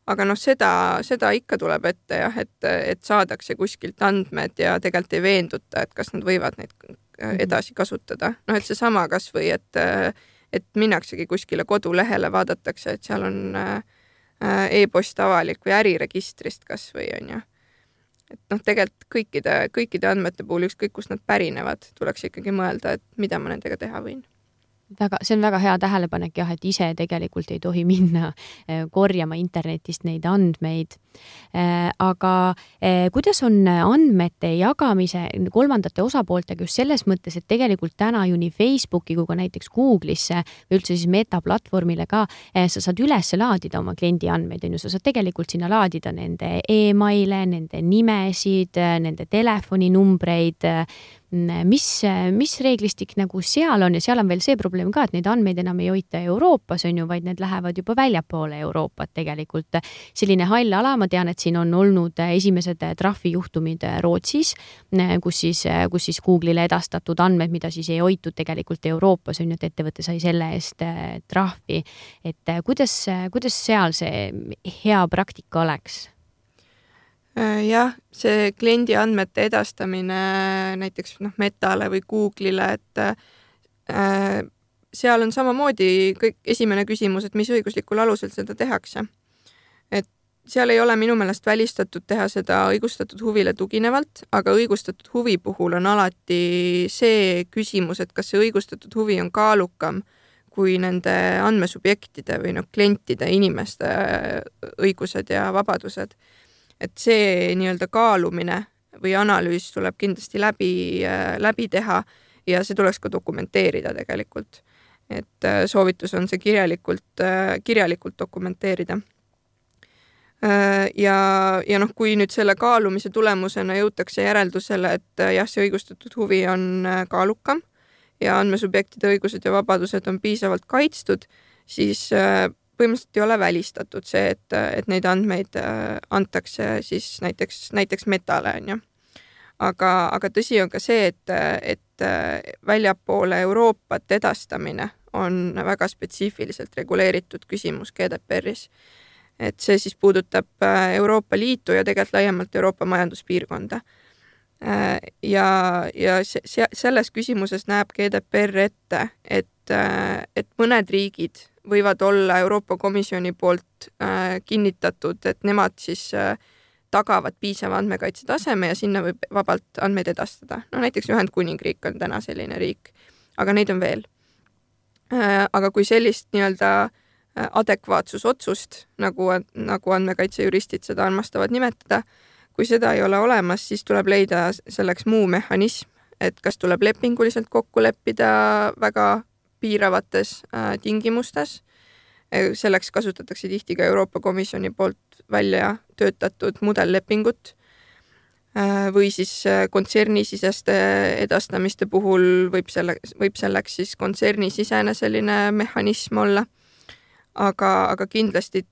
aga noh, seda, seda ikka tuleb ette jah, et, et saadakse kuskilt andmed ja tegelikult ei veenduta, et kas nad võivad neid mhm. edasi kasutada. noh, et seesama kasvõi, et, et minnaksegi kuskile kodulehele, vaadatakse, et seal on e-post avalik või äriregistrist kasvõi on ju et noh, tegelikult kõikide, kõikide andmete puhul, ükskõik kust nad pärinevad, tuleks ikkagi mõelda, et mida ma nendega teha võin väga, see on väga hea tähelepanek jah, et ise tegelikult ei tohi <laughs> minna eh, korjama internetist neid andmeid. Eh, aga eh, kuidas on andmete jagamise kolmandate osapooltega just selles mõttes, et tegelikult täna ju nii Facebooki kui ka näiteks Google'isse või üldse siis Meta platvormile ka sa saad üles laadida oma kliendi andmeid, on ju, sa saad tegelikult sinna laadida nende email'e, nende nimesid, nende telefoninumbreid mis, mis reeglistik nagu seal on ja seal on veel see probleem ka, et neid andmeid enam ei hoita Euroopas, on ju, vaid need lähevad juba väljapoole Euroopat tegelikult. selline hall ala, ma tean, et siin on olnud esimesed trahvijuhtumid Rootsis, kus siis, kus siis Google'ile edastatud andmed, mida siis ei hoitud tegelikult Euroopas, on ju, et ettevõte sai selle eest trahvi. et kuidas, kuidas seal see hea praktika oleks? Äh, jah, see kliendi andmete edastamine näiteks noh, Metale või Google'ile, et äh, seal on samamoodi kõik, esimene küsimus, et mis õiguslikul alusel seda tehakse. et seal ei ole minu meelest välistatud teha seda õigustatud huvile tuginevalt, aga õigustatud huvi puhul on alati see küsimus, et kas see õigustatud huvi on kaalukam kui nende andmesubjektide või noh, klientide, inimeste õigused ja vabadused et see nii-öelda kaalumine või analüüs tuleb kindlasti läbi, äh, läbi teha ja see tuleks ka dokumenteerida tegelikult. et äh, soovitus on see kirjalikult, äh, kirjalikult dokumenteerida. ja, ja noh, kui nüüd selle kaalumise tulemusena jõutakse järeldusele, et jah, see õigustatud huvi on kaalukam ja andmesubjektide õigused ja vabadused on piisavalt kaitstud, siis põhimõtteliselt ei ole välistatud see, et, et neid andmeid äh, antakse siis näiteks, näiteks Metale, on ju. aga, aga tõsi on ka see, et, et äh, väljapoole Euroopat edastamine on väga spetsiifiliselt reguleeritud küsimus GDPR-is. et see siis puudutab äh, Euroopa Liitu ja tegelikult laiemalt Euroopa Majanduspiirkonda ja, ja se selles küsimuses näeb GDPR ette, et, et mõned riigid võivad olla Euroopa Komisjoni poolt äh, kinnitatud, et nemad siis äh, tagavad piisava andmekaitse taseme ja sinna võib vabalt andmeid edastada. no näiteks Ühendkuningriik on täna selline riik, aga neid on veel äh,. aga kui sellist nii-öelda adekvaatsusotsust, nagu, nagu andmekaitsejuristid seda armastavad nimetada, kui seda ei ole olemas, siis tuleb leida selleks muu mehhanism, et kas tuleb lepinguliselt kokku leppida väga piiravates äh, tingimustes. Äh, selleks kasutatakse tihti ka Euroopa Komisjoni poolt välja töötatud modellepingut äh, või siis kontsernisiseste edastamiste puhul võib selle, võib selleks siis kontsernisisene selline mehhanism olla. aga, aga kindlasti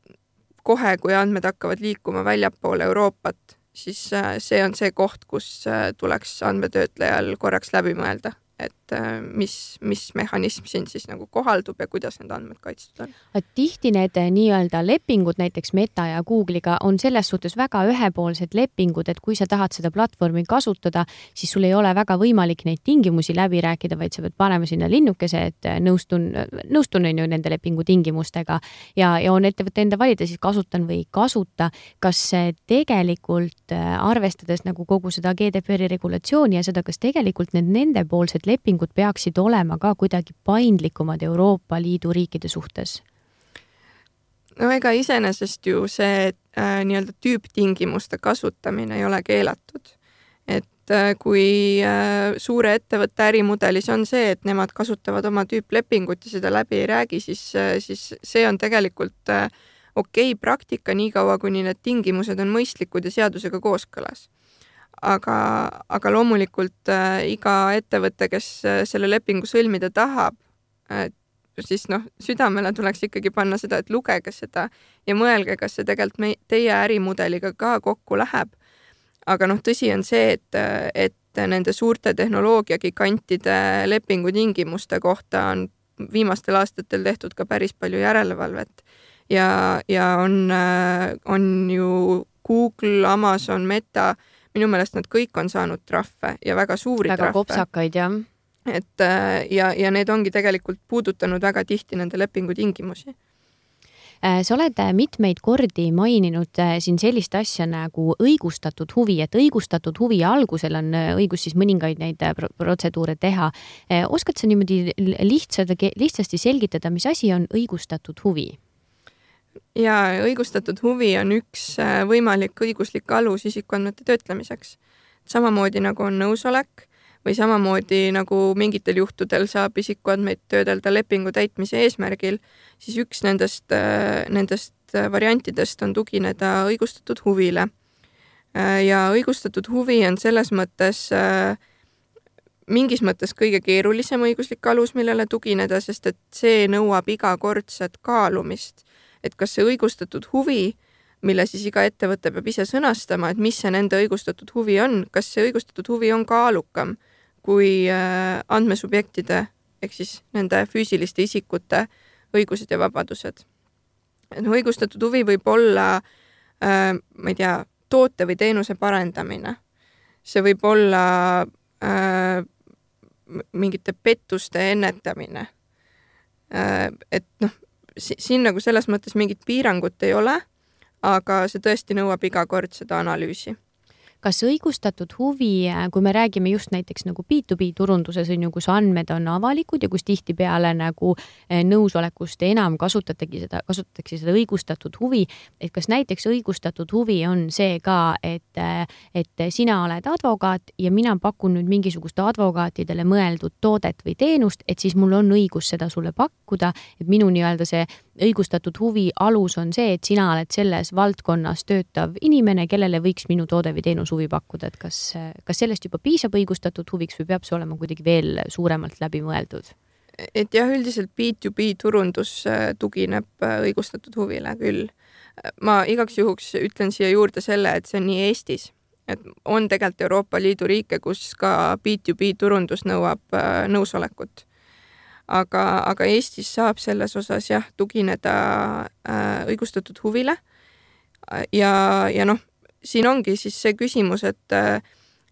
kohe, kui andmed hakkavad liikuma väljapoole Euroopat, siis see on see koht, kus tuleks andmetöötlejal korraks läbi mõelda, et äh, mis, mis mehhanism siin siis nagu kohaldub ja kuidas need andmed kaitstud on. et tihti need äh, nii-öelda lepingud näiteks Meta ja Google'iga on selles suhtes väga ühepoolsed lepingud, et kui sa tahad seda platvormi kasutada, siis sul ei ole väga võimalik neid tingimusi läbi rääkida, vaid sa pead panema sinna linnukese, et äh, nõustun, nõustun on ju nende lepingu tingimustega ja, ja on ettevõtte enda valida, siis kasutan või ei kasuta. kas tegelikult arvestades nagu kogu seda GDPR-i regulatsiooni ja seda, kas tegelikult need nendepoolsed lepingud peaksid olema ka kuidagi paindlikumad Euroopa Liidu riikide suhtes? no ega iseenesest ju see äh, nii-öelda tüüptingimuste kasutamine ei ole keelatud. et äh, kui äh, suure ettevõtte ärimudelis on see, et nemad kasutavad oma tüüplepingut ja seda läbi ei räägi, siis äh,, siis see on tegelikult äh, okei okay praktika, niikaua kuni need tingimused on mõistlikud ja seadusega kooskõlas aga, aga loomulikult äh, iga ettevõte, kes äh, selle lepingu sõlmida tahab äh,, siis noh, südamele tuleks ikkagi panna seda, et lugege seda ja mõelge, kas see tegelikult mei-, teie ärimudeliga ka kokku läheb. aga noh, tõsi on see, et, et nende suurte tehnoloogiagigantide lepingutingimuste kohta on viimastel aastatel tehtud ka päris palju järelevalvet ja, ja on, on ju Google, Amazon, Meta, minu meelest nad kõik on saanud trahve ja väga suuri väga trahve. kopsakaid, jah. et ja, ja need ongi tegelikult puudutanud väga tihti nende lepingu tingimusi Äh, sa oled äh, mitmeid kordi maininud äh, siin sellist asja nagu õigustatud huvi, et õigustatud huvi algusel on õigus siis mõningaid neid protseduure teha. oskad sa niimoodi lihtsalt, lihtsasti selgitada, mis asi on õigustatud huvi? Ja õigustatud huvi on üks võimalik õiguslik alus isikuandmete töötlemiseks. samamoodi nagu on nõusolek või samamoodi nagu mingitel juhtudel saab isikuandmeid töödelda lepingu täitmise eesmärgil, siis üks nendest, äh, nendest variantidest on tugineda õigustatud huvile. Äh, ja õigustatud huvi on selles mõttes äh, mingis mõttes kõige keerulisem õiguslik alus, millele tugineda, sest et see nõuab igakordset kaalumist, et kas see õigustatud huvi, mille siis iga ettevõte peab ise sõnastama, et mis see nende õigustatud huvi on, kas see õigustatud huvi on kaalukam kui äh, andmesubjektide ehk siis nende füüsiliste isikute õigused ja vabadused. noh, õigustatud huvi võib olla äh, ma ei tea, toote või teenuse parendamine. see võib olla äh, mingite pettuste ennetamine äh,. et noh, siin nagu selles mõttes mingit piirangut ei ole, aga see tõesti nõuab igakordset analüüsi kas õigustatud huvi, kui me räägime just näiteks nagu B2B turunduses on ju, kus andmed on avalikud ja kus tihtipeale nagu eh, nõusolekust enam kasutatagi seda, kasutatakse seda õigustatud huvi, et kas näiteks õigustatud huvi on see ka, et, et sina oled advokaat ja mina pakun nüüd mingisugust advokaatidele mõeldud toodet või teenust, et siis mul on õigus seda sulle pakkuda, et minu nii-öelda see õigustatud huvi alus on see, et sina oled selles valdkonnas töötav inimene, kellele võiks minu toode või teenus huvi pakkuda, et kas, kas sellest juba piisab õigustatud huviks või peab see olema kuidagi veel suuremalt läbi mõeldud? et jah, üldiselt B2B turundus äh, tugineb äh, õigustatud huvile küll. ma igaks juhuks ütlen siia juurde selle, et see on nii Eestis, et on tegelikult Euroopa Liidu riike, kus ka B2B turundus nõuab äh, nõusolekut aga, aga Eestis saab selles osas jah, tugineda äh, õigustatud huvile. ja, ja noh, siin ongi siis see küsimus, et,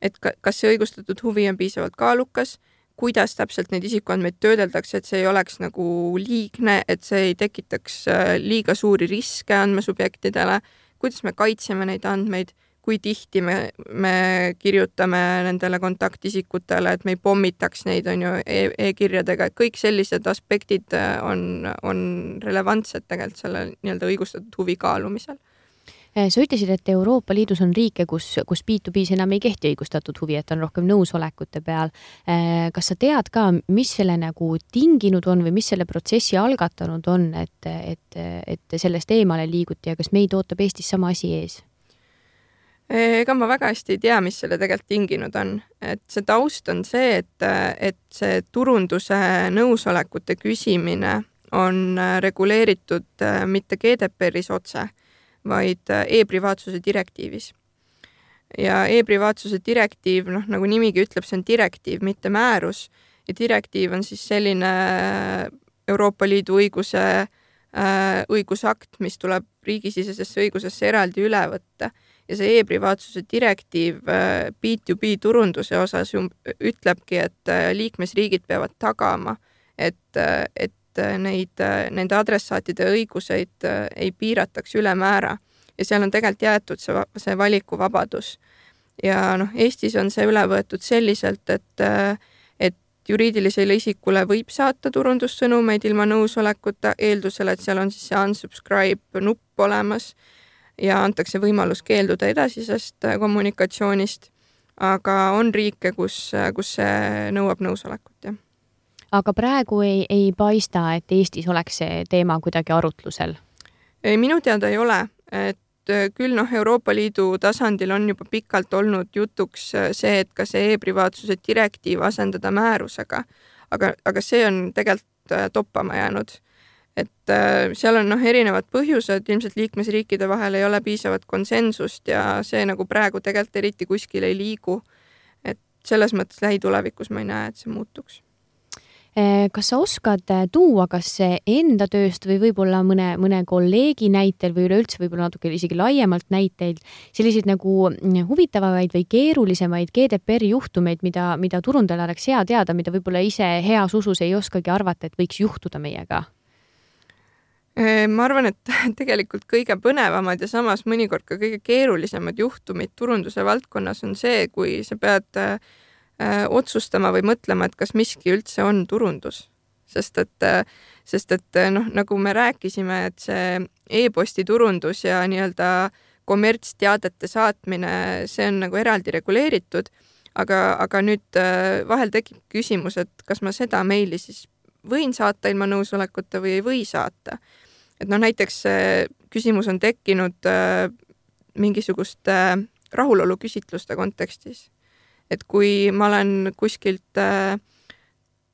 et kas see õigustatud huvi on piisavalt kaalukas, kuidas täpselt neid isikuandmeid töödeldakse, et see ei oleks nagu liigne, et see ei tekitaks äh, liiga suuri riske andmesubjektidele, kuidas me kaitseme neid andmeid kui tihti me, me kirjutame nendele kontaktisikutele, et me ei pommitaks neid, on ju e, e-kirjadega, et kõik sellised aspektid äh, on, on relevantsed tegelikult selle nii-öelda õigustatud huvi kaalumisel äh, sa ütlesid, et Euroopa Liidus on riike, kus, kus B2B-s enam ei kehti õigustatud huvi, et on rohkem nõusolekute peal. Äh, kas sa tead ka, mis selle nagu tinginud on või mis selle protsessi algatanud on, et, et, et sellest eemale liiguti ja kas meid ootab Eestis sama asi ees? Ega ma väga hästi ei tea, mis selle tegelikult tinginud on, et see taust on see, et, et see turunduse nõusolekute küsimine on reguleeritud äh, mitte GDPR-is otse, vaid äh, e-privaatsuse direktiivis. ja e-privaatsuse direktiiv, noh, nagu nimigi ütleb, see on direktiiv, mitte määrus. Ja direktiiv on siis selline Euroopa Liidu õiguse äh, õigusakt, mis tuleb riigisisesesse õigusesse eraldi üle võtta ja see e-privaatsuse direktiiv B2B äh, turunduse osas ütlebki, et äh, liikmesriigid peavad tagama, et, äh, et neid, nende adressaatide õiguseid ei piirataks ülemäära ja seal on tegelikult jäetud see, see valikuvabadus. ja noh, Eestis on see üle võetud selliselt, et, et juriidilisele isikule võib saata turundussõnumeid ilma nõusolekuta, eeldusel, et seal on siis see unsubscribe nupp olemas ja antakse võimalus keelduda edasisest äh, kommunikatsioonist. aga on riike, kus, äh, kus see nõuab nõusolekut, jah. aga praegu ei, ei paista, et Eestis oleks see teema kuidagi arutlusel? ei, minu teada ei ole, et äh, küll noh, Euroopa Liidu tasandil on juba pikalt olnud jutuks see, et kas see e-privaatsuse direktiiv asendada määrusega, aga, aga see on tegelikult toppama jäänud et äh, seal on noh, erinevad põhjused, ilmselt liikmesriikide vahel ei ole piisavat konsensust ja see nagu praegu tegelikult eriti kuskile ei liigu. et selles mõttes lähitulevikus ma ei näe, et see muutuks Eh, kas sa oskad eh, tuua, kas enda tööst või võib-olla mõne, mõne kolleegi näitel või üleüldse võib-olla natuke isegi laiemalt näiteid, selliseid nagu mm, huvitavamaid või keerulisemaid GDPR-i juhtumeid, mida, mida turundajal oleks hea teada, mida võib-olla ise heas usus ei oskagi arvata, et võiks juhtuda meiega? Eh, ma arvan, et <laughs> tegelikult kõige põnevamad ja samas mõnikord ka kõige keerulisemad juhtumid turunduse valdkonnas on see, kui sa pead äh, Äh, otsustama või mõtlema, et kas miski üldse on turundus. sest et, äh, sest et äh, noh, nagu me rääkisime, et see e-posti turundus ja nii-öelda kommertsteadete saatmine, see on nagu eraldi reguleeritud, aga, aga nüüd vahel tekib küsimus, et kas ma seda meili siis võin saata ilma nõusolekuta või ei või saata. Et noh, näiteks küsimus on tekkinud mingisuguste rahuloluküsitluste kontekstis et kui ma olen kuskilt äh,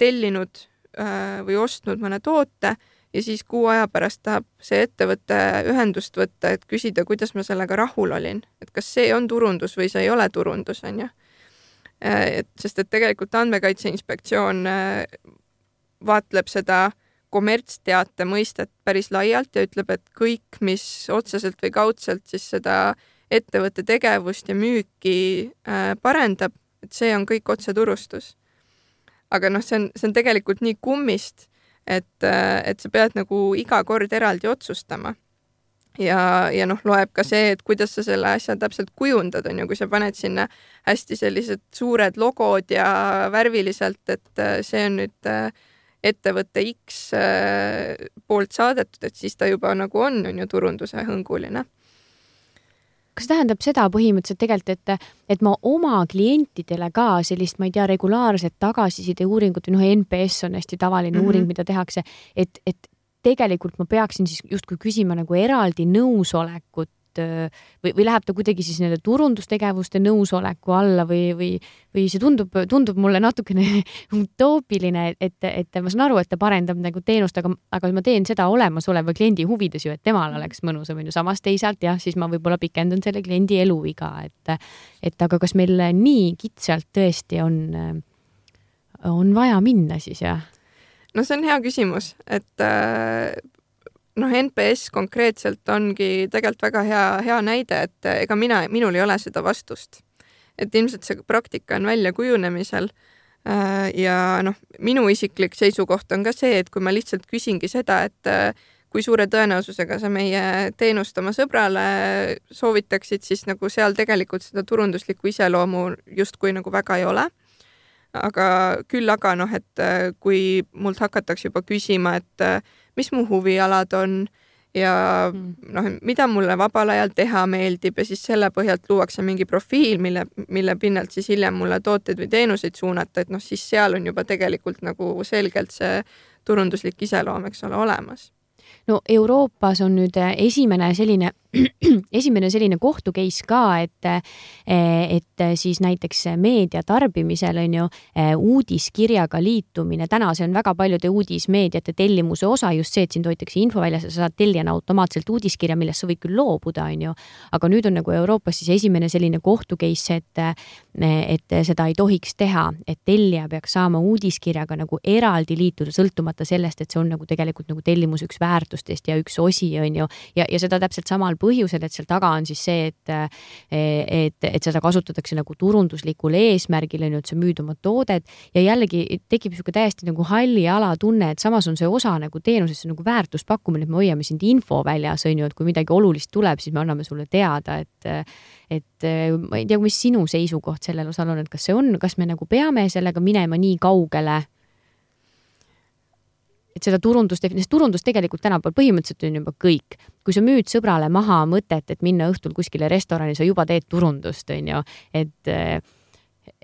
tellinud äh, või ostnud mõne toote ja siis kuu aja pärast tahab see ettevõte ühendust võtta, et küsida, kuidas ma sellega rahul olin, et kas see on turundus või see ei ole turundus, on ju. Äh, et sest, et tegelikult Andmekaitse Inspektsioon vaatleb seda kommertsteate mõistet päris laialt ja ütleb, et kõik, mis otseselt või kaudselt siis seda ettevõtte tegevust ja müüki parendab, et see on kõik otseturustus. aga noh, see on, see on tegelikult nii kummist, et, et sa pead nagu iga kord eraldi otsustama. ja, ja noh, loeb ka see, et kuidas sa selle asja täpselt kujundad, on ju, kui sa paned sinna hästi sellised suured logod ja värviliselt, et see on nüüd ettevõtte X poolt saadetud, et siis ta juba nagu on, on ju, turunduse hõnguline kas tähendab seda põhimõtteliselt tegelikult, et, et ma oma klientidele ka sellist, ma ei tea, regulaarset tagasiside uuringut või noh, NPS on hästi tavaline mm -hmm. uuring, mida tehakse, et, et tegelikult ma peaksin siis justkui küsima nagu eraldi nõusolekut et või, või läheb ta kuidagi siis nende turundustegevuste nõusoleku alla või, või, või see tundub, tundub mulle natukene <laughs> utoopiline, et, et ma saan aru, et ta parendab nagu teenust, aga, aga ma teen seda olemasoleva kliendi huvides ju, et temal oleks mõnusam, on ju, samas teisalt jah, siis ma võib-olla pikendan selle kliendi eluiga, et, et aga kas meil nii kitsalt tõesti on, on vaja minna siis, jah? no see on hea küsimus, et äh, noh, NPS konkreetselt ongi tegelikult väga hea, hea näide, et ega mina, minul ei ole seda vastust. et ilmselt see praktika on väljakujunemisel. Äh, ja noh, minu isiklik seisukoht on ka see, et kui ma lihtsalt küsingi seda, et äh, kui suure tõenäosusega sa meie teenust oma sõbrale soovitaksid, siis nagu seal tegelikult seda turunduslikku iseloomu justkui nagu väga ei ole aga küll aga noh, et äh, kui mult hakatakse juba küsima, et mis mu huvialad on ja mm. noh, mida mulle vabal ajal teha meeldib ja siis selle põhjalt luuakse mingi profiil, mille, mille pinnalt siis hiljem mulle tooteid või teenuseid suunata, et noh, siis seal on juba tegelikult nagu selgelt see turunduslik iseloom, eks ole, olemas no Euroopas on nüüd äh, esimene selline, <clears throat> esimene selline kohtu case ka, et, äh, et siis näiteks meedia tarbimisel on ju uudiskirjaga liitumine, täna see on väga paljude uudismeediate tellimuse osa, just see, et sind hoitakse infoväljas ja sa saad tellijana automaatselt uudiskirja, millest sa võid küll loobuda, on ju. aga nüüd on nagu Euroopas siis esimene selline kohtu case, et, et seda ei tohiks teha, et tellija peaks saama uudiskirjaga nagu eraldi liituda, sõltumata sellest, et see on nagu tegelikult nagu tellimuse üks väärtus väärtustest ja üks osi on ju, ja, ja seda täpselt samal põhjusel, et seal taga on siis see, et et, et seda kasutatakse nagu turunduslikul eesmärgil on ju, et sa müüd oma toodet ja jällegi tekib niisugune täiesti nagu halli ala tunne, et samas on see osa nagu teenusest, see on nagu väärtuspakkumine, et me hoiame sind infoväljas on ju, et kui midagi olulist tuleb, siis me anname sulle teada, et et ma ei tea, mis sinu seisukoht sellel osal on, et kas see on, kas me nagu peame sellega minema nii kaugele et seda turundust, sest turundus tegelikult tänapäeval põhimõtteliselt on juba kõik. kui sa müüd sõbrale maha mõtet, et minna õhtul kuskile restorani, sa juba teed turundust, on ju, et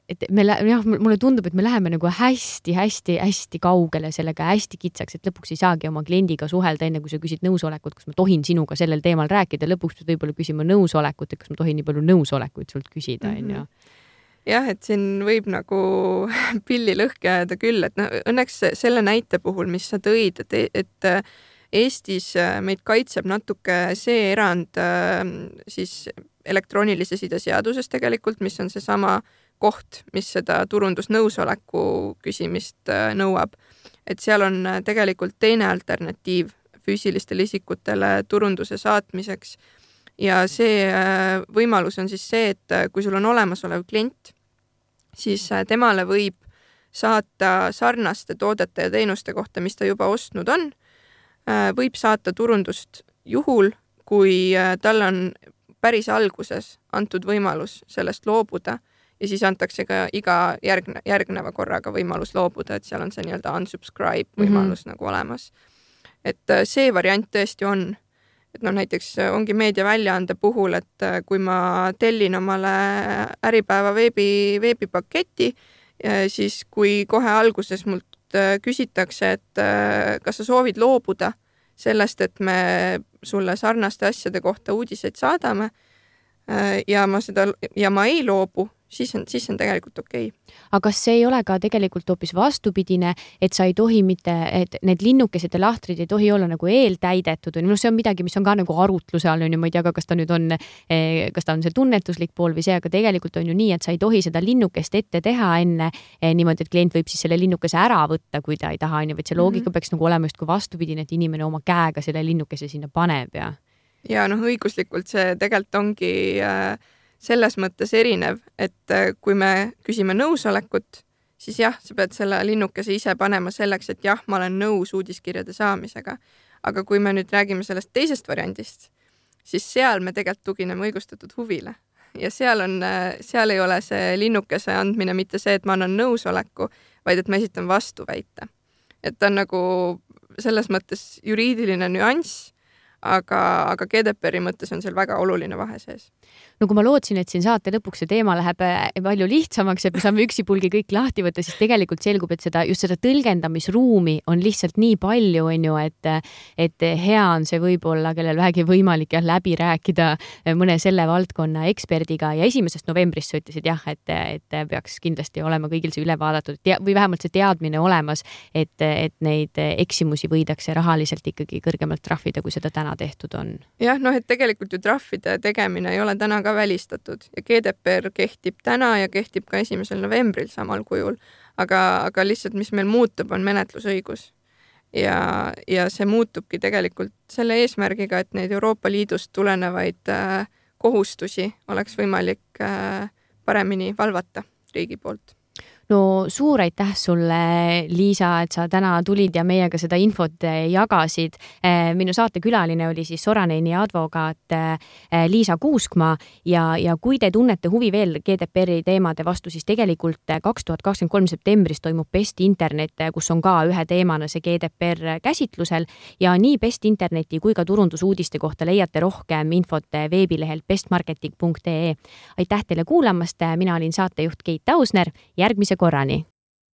et me jah, mulle tundub, et me läheme nagu hästi-hästi-hästi kaugele sellega hästi kitsaks, et lõpuks ei saagi oma kliendiga suhelda, enne kui sa küsid nõusolekut, kas ma tohin sinuga sellel teemal rääkida, lõpuks pead võib-olla küsima nõusolekut, et kas ma tohin nii palju nõusolekuid sult küsida, on ju. Mhm jah, et siin võib nagu <laughs> pilli lõhki ajada küll, et noh, õnneks selle näite puhul, mis sa tõid, et, et äh, Eestis äh, meid kaitseb natuke see erand äh, siis elektroonilise side seaduses tegelikult, mis on seesama koht, mis seda turundusnõusoleku küsimist nõuab. et seal on tegelikult teine alternatiiv füüsilistele isikutele turunduse saatmiseks. Ja see äh, võimalus on siis see, et äh, kui sul on olemasolev klient, siis temale võib saata sarnaste toodete ja teenuste kohta, mis ta juba ostnud on, võib saata turundust juhul, kui tal on päris alguses antud võimalus sellest loobuda ja siis antakse ka iga järgne, järgneva korraga võimalus loobuda, et seal on see nii-öelda unsubscribe mhm. võimalus mm -hmm. nagu olemas. et äh, see variant tõesti on, et noh, näiteks äh, ongi meediaväljaande puhul, et äh, kui ma tellin omale Äripäeva veebi, veebipaketi, siis kui kohe alguses mult küsitakse, et kas sa soovid loobuda sellest, et me sulle sarnaste asjade kohta uudiseid saadame ja ma seda ja ma ei loobu, siis on, siis on tegelikult okei okay. aga kas see ei ole ka tegelikult hoopis vastupidine, et sa ei tohi mitte, et need linnukesed ja lahtrid ei tohi olla nagu eeltäidetud või noh, see on midagi, mis on ka nagu arutluse all on ju, ma ei tea ka, kas ta nüüd on, eh, kas ta on see tunnetuslik pool või see, aga tegelikult on ju nii, et sa ei tohi seda linnukest ette teha enne eh, niimoodi, et klient võib siis selle linnukese ära võtta, kui ta ei taha, on ju, vaid see loogika mm -hmm. peaks nagu olema justkui vastupidine, et inimene oma käega selle linnukese sinna paneb ja. ja noh, õiguslikult see tegelikult ongi äh selles mõttes erinev, et äh, kui me küsime nõusolekut, siis jah, sa pead selle linnukese ise panema selleks, et jah, ma olen nõus uudiskirjade saamisega. aga kui me nüüd räägime sellest teisest variandist, siis seal me tegelikult tugineme õigustatud huvile ja seal on, äh, seal ei ole see linnukese andmine mitte see, et ma annan nõusoleku, vaid et ma esitan vastuväite. et ta on nagu selles mõttes juriidiline nüanss, aga, aga GDPR-i mõttes on seal väga oluline vahe sees. No kui ma lootsin, et siin saate lõpuks see teema läheb äh, palju lihtsamaks, et me saame üksipulgi kõik lahti võtta, siis tegelikult selgub, et seda just seda tõlgendamisruumi on lihtsalt nii palju, on ju, et et hea on see võib-olla, kellel vähegi võimalik jah, läbi rääkida mõne selle valdkonna eksperdiga ja esimesest novembrist sa ütlesid jah, et, et peaks kindlasti olema kõigil see üle vaadatud või vähemalt see teadmine olemas, et, et neid eksimusi võidakse rahaliselt ikkagi kõrgemalt trahvida, kui seda täna tehtud on. jah, noh, et tegelikult ju trahvide tegemine ei ole täna ka välistatud ja GDPR kehtib täna ja kehtib ka esimesel novembril samal kujul. aga, aga lihtsalt, mis meil muutub, on menetlusõigus. ja, ja see muutubki tegelikult selle eesmärgiga, et neid Euroopa Liidust tulenevaid äh, kohustusi oleks võimalik äh, paremini valvata riigi poolt no suur aitäh sulle, Liisa, et sa täna tulid ja meiega seda infot eh, jagasid. Eh, minu saatekülaline oli siis Soraneini advokaat eh, Liisa Kuuskmaa ja, ja kui te tunnete huvi veel GDPR-i teemade vastu, siis tegelikult kaks tuhat kakskümmend kolm septembris toimub Best Internet, kus on ka ühe teemana see GDPR käsitlusel ja nii Best Interneti kui ka turundusuudiste kohta leiate rohkem infot veebilehelt bestmarketing.ee. aitäh teile kuulamast, mina olin saatejuht Keit Ausner, järgmise korrani